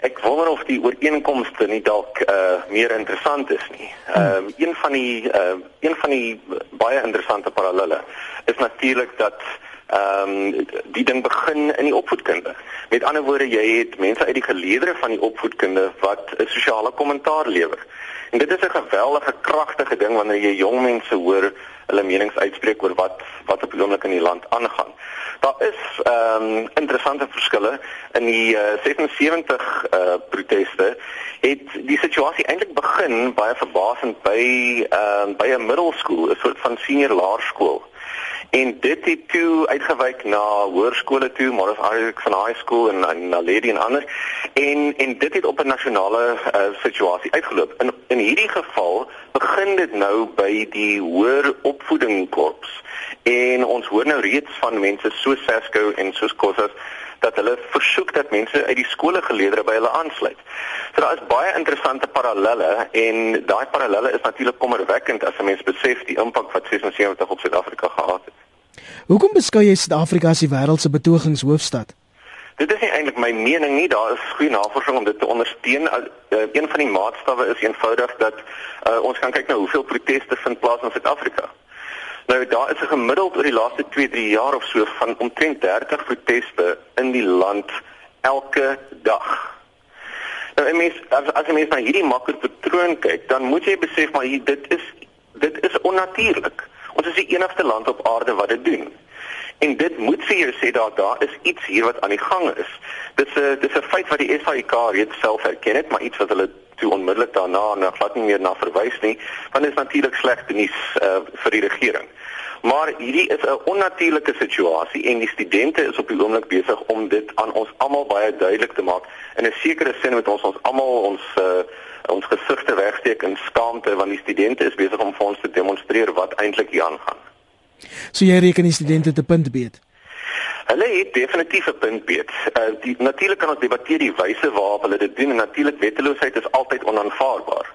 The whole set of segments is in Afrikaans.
Ek wonder of die ooreenkomste nie dalk uh meer interessant is nie. Ehm uh, een van die uh een van die baie interessante parallelle is natuurlik dat ehm um, die ding begin in die opvoedkunde. Met ander woorde, jy het mense uit die geleedere van die opvoedkunde wat 'n sosiale kommentaar lewer. En dit is 'n geweldige kragtige ding wanneer jy jong mense hoor hulle menings uitspreek oor wat wat op die oomblik in die land aangaan. Daar is ehm um, interessante verskille in die uh, 76 uh proteste het die situasie eintlik begin baie verbasend by ehm uh, by 'n middelskool, 'n soort van senior laerskool en dit het toe uitgewyk na hoërskole toe maar as eintlik van high school en en na lady en ander en en dit het op 'n nasionale uh, situasie uitgeloop in in hierdie geval begin dit nou by die hoër opvoedingkorps en ons hoor nou reeds van mense so Sesco en soos Kossas dat hulle versoek dat mense uit die skole geleerdere by hulle aansluit. So daar is baie interessante parallelle en daai parallelle is natuurlik kommerwekkend as 'n mens besef die impak wat 76 op Suid-Afrika gehad het. Hoekom beskou jy Suid-Afrika as die wêreld se betogingshoofstad? Dit is nie eintlik my mening nie, daar is goeie navorsing om dit te ondersteun. Uh, een van die maatstawwe is eenvoudig dat uh, ons kan kyk na hoeveel proteste vind plaas in Suid-Afrika. Nou daar is 'n gemiddeld oor die laaste 2-3 jaar of so van omtrent 30 proteste in die land elke dag. Nou en mens as as jy mens na hierdie makropatroon kyk, dan moet jy besef maar hier dit is dit is onnatuurlik. Ons is die enigste land op aarde wat dit doen. En dit moet vir jou sê dat daar is iets hier wat aan die gang is. Dis 'n dis 'n feit wat die SAIK reeds self erken het, maar iets wat hulle toe onmiddellik daarna nog glad nie meer na verwys nie, want dit is natuurlik slegte nuus uh, vir die regering. Maar hierdie is 'n onnatuurlike situasie en die studente is op die oomblik besig om dit aan ons almal baie duidelik te maak. In 'n sekere sin moet ons ons almal ons uh, ons gesigte wegsteek in skaamte want die studente is besig om vir ons te demonstreer wat eintlik hier aangaan. So jy reken die studente te punt beet. Hulle het definitief 'n punt beet. Uh, die natuurlik kan ons debatteer die wyse waarop hulle dit doen en natuurlik wetteloosheid is altyd onaanvaarbaar.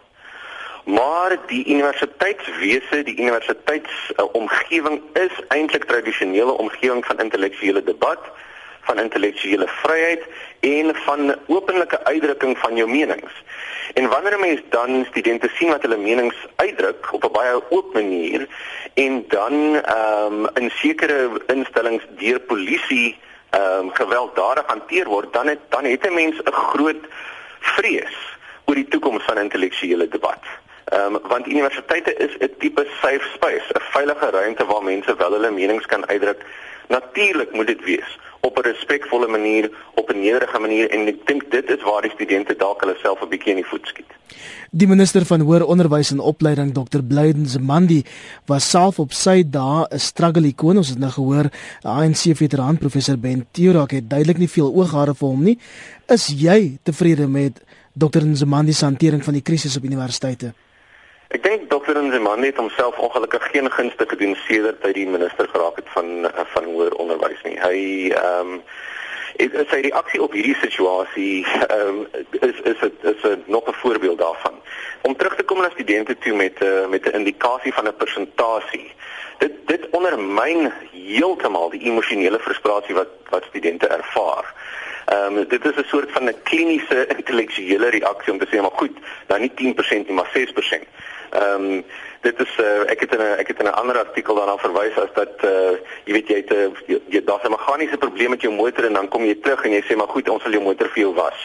Maar die universiteitswese, die universiteitsomgewing uh, is eintlik tradisionele omgewing van intellektuele debat, van intellektuele vryheid en van openlike uitdrukking van jou menings. En wanneer 'n mens dan studente sien wat hulle menings uitdruk op 'n baie oop manier en dan ehm um, in sekere instellings deur polisie ehm um, gewelddadig hanteer word, dan het dan het 'n mens 'n groot vrees oor die toekoms van intellektuele debat. Ehm um, want universiteite is 'n tipe safe space, 'n veilige ruimte waar mense wel hulle menings kan uitdruk. Natuurlik moet dit wees op 'n respekvolle manier, op 'n nederige manier en ek dink dit is waar die studente dalk hulle self 'n bietjie in die voet skiet. Die minister van hoër onderwys en opleiding Dr. Blyden Zimandi was self op sy dae 'n struggle ikoon. Ons het nou gehoor ANC veteraan professor Ben Theorak het duidelik nie veel ooghare vir hom nie. Is jy tevrede met Dr. Zimandi se hantering van die krisis op universiteite? Ek dink dokter Nzimande het homself ongelukkig geen gunste gedoen sedert hy die minister geraak het van van hoër onderwys nie. Hy ehm um, is sy reaksie op hierdie situasie ehm um, is is dit is 'n nog 'n voorbeeld daarvan. Om terug te kom na studente toe met 'n uh, met 'n indikasie van 'n persentasie. Dit dit ondermyn heeltemal die emosionele frustrasie wat wat studente ervaar. Ehm um, dit is 'n soort van 'n kliniese intellektuele reaksie om te sê maar goed, nou nie 10% nie, maar 6%. Ehm um, dit is uh, ek het in 'n ek het in 'n ander artikel daarna verwys as dat uh, jy weet jy het 'n jy daar's 'n meganiese probleem met jou motor en dan kom jy terug en jy sê maar goed ons sal jou motor vir jou was.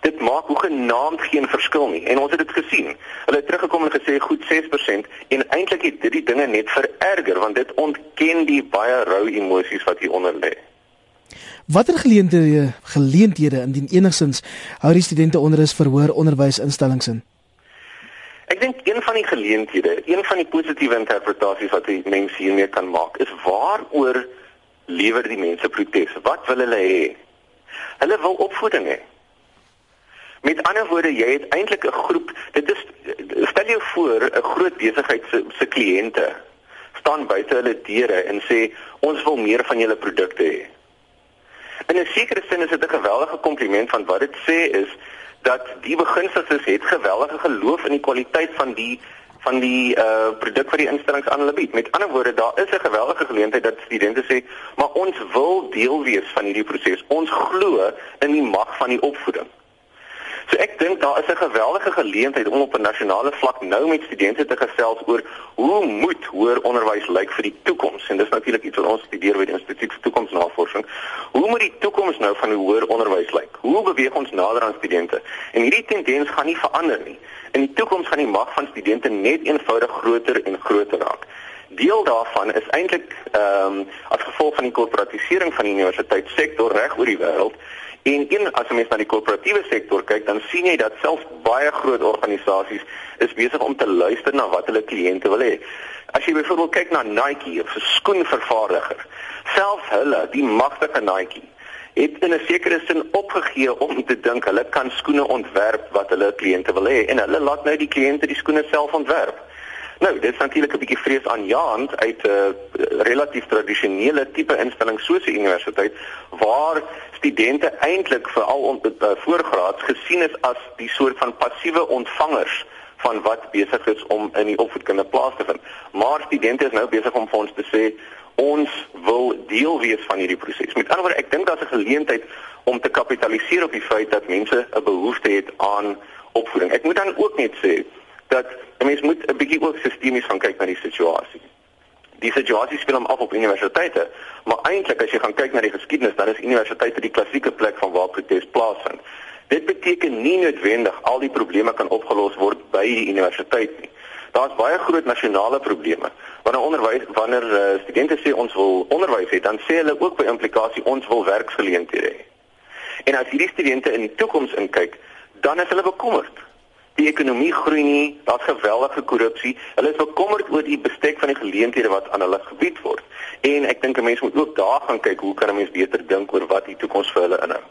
Dit maak hoe genaamd geen verskil nie en ons het dit gesien. Hulle het teruggekom en gesê goed 6% en eintlik het dit die dinge net vererger want dit ontken die baie rou emosies wat hier onder lê. Watter geleenthede geleenthede indien enigsins hou die studente onder is vir hoër onderwysinstellings in? Ek dink een van die geleenthede, een van die positiewe interpretasies wat die mense hiermee kan maak, is waaroor lewer die mense protes? Wat wil hulle hê? Hulle wil opvoeding hê. Met ander woorde, jy het eintlik 'n groep, dit is stel jou voor 'n groot besigheid se se kliënte staan buite hulle deure en sê ons wil meer van julle produkte hê. In 'n sekere sin is dit 'n geweldige kompliment van wat dit sê is dat die beginsels het geweldige geloof in die kwaliteit van die van die uh produk wat die instellings aan hulle bied. Met ander woorde, daar is 'n geweldige geleentheid dat studente sê, "Maar ons wil deel wees van hierdie proses. Ons glo in die mag van die opvoeding." So ek dink daar is 'n geweldige geleentheid om op 'n nasionale vlak nou met studente te gesels oor hoe moet hoër onderwys lyk vir die toekoms en dis natuurlik iets wat ons studeer by die Instituut vir Toekomsnavorsing. Hoe moet die toekoms nou van die hoër onderwys lyk? Hoe beweeg ons nader aan studente? En hierdie tendens gaan nie verander nie. In die toekoms gaan die mag van studente net eenvoudig groter en groter raak. Deel daarvan is eintlik ehm um, as gevolg van die korporatisering van die universiteitssektor reg oor die wêreld. En een as jy mens na die korporatiewe sektor kyk, dan sien jy dat selfs baie groot organisasies is besig om te luister na wat hulle kliënte wil hê. As jy byvoorbeeld kyk na Nike 'n skoenvervaardiger, selfs hulle, die magtige Nike, het in 'n sekere sin opgegee om te dink hulle kan skoene ontwerp wat hulle kliënte wil hê en hulle laat nou die kliënte die skoene self ontwerp. Nou, dit is natuurlik 'n bietjie vrees aanjaend uit 'n uh, relatief tradisionele tipe instelling soos 'n universiteit waar studente eintlik veral onder uh, voorgraads gesien is as die soort van passiewe ontvangers van wat besig is om in die opvoedkunde plaas te vind. Maar studente is nou besig om vir ons te sê ons wil deel wees van hierdie proses. Met ander woorde, ek dink daar's 'n geleentheid om te kapitaliseer op die feit dat mense 'n behoefte het aan opvoeding. Ek moet dan ook net sê dat 'n mens moet 'n bietjie ook sistemies gaan kyk na die situasie. Die situasie speel hom af op universiteite, maar eintlik as jy gaan kyk na die geskiedenis, dan is universiteite die klassieke plek van waar protes plaasvind. Dit beteken nie noodwendig al die probleme kan opgelos word by die universiteit nie. Daar's baie groot nasionale probleme. Wanneer onderwys wanneer uh, studente sê ons wil onderwys hê, dan sê hulle ook by implikasie ons wil werksgeleenthede hê. En as hierdie studente in die toekoms inkyk, dan is hulle bekommerd die ekonomie groei nie, daar's geweldige korrupsie. Hulle is bekommerd oor die bestek van die geleenthede wat aan hulle gebied word. En ek dink 'n mens moet ook daar gaan kyk hoe kan 'n mens beter dink oor wat die toekoms vir hulle inhou.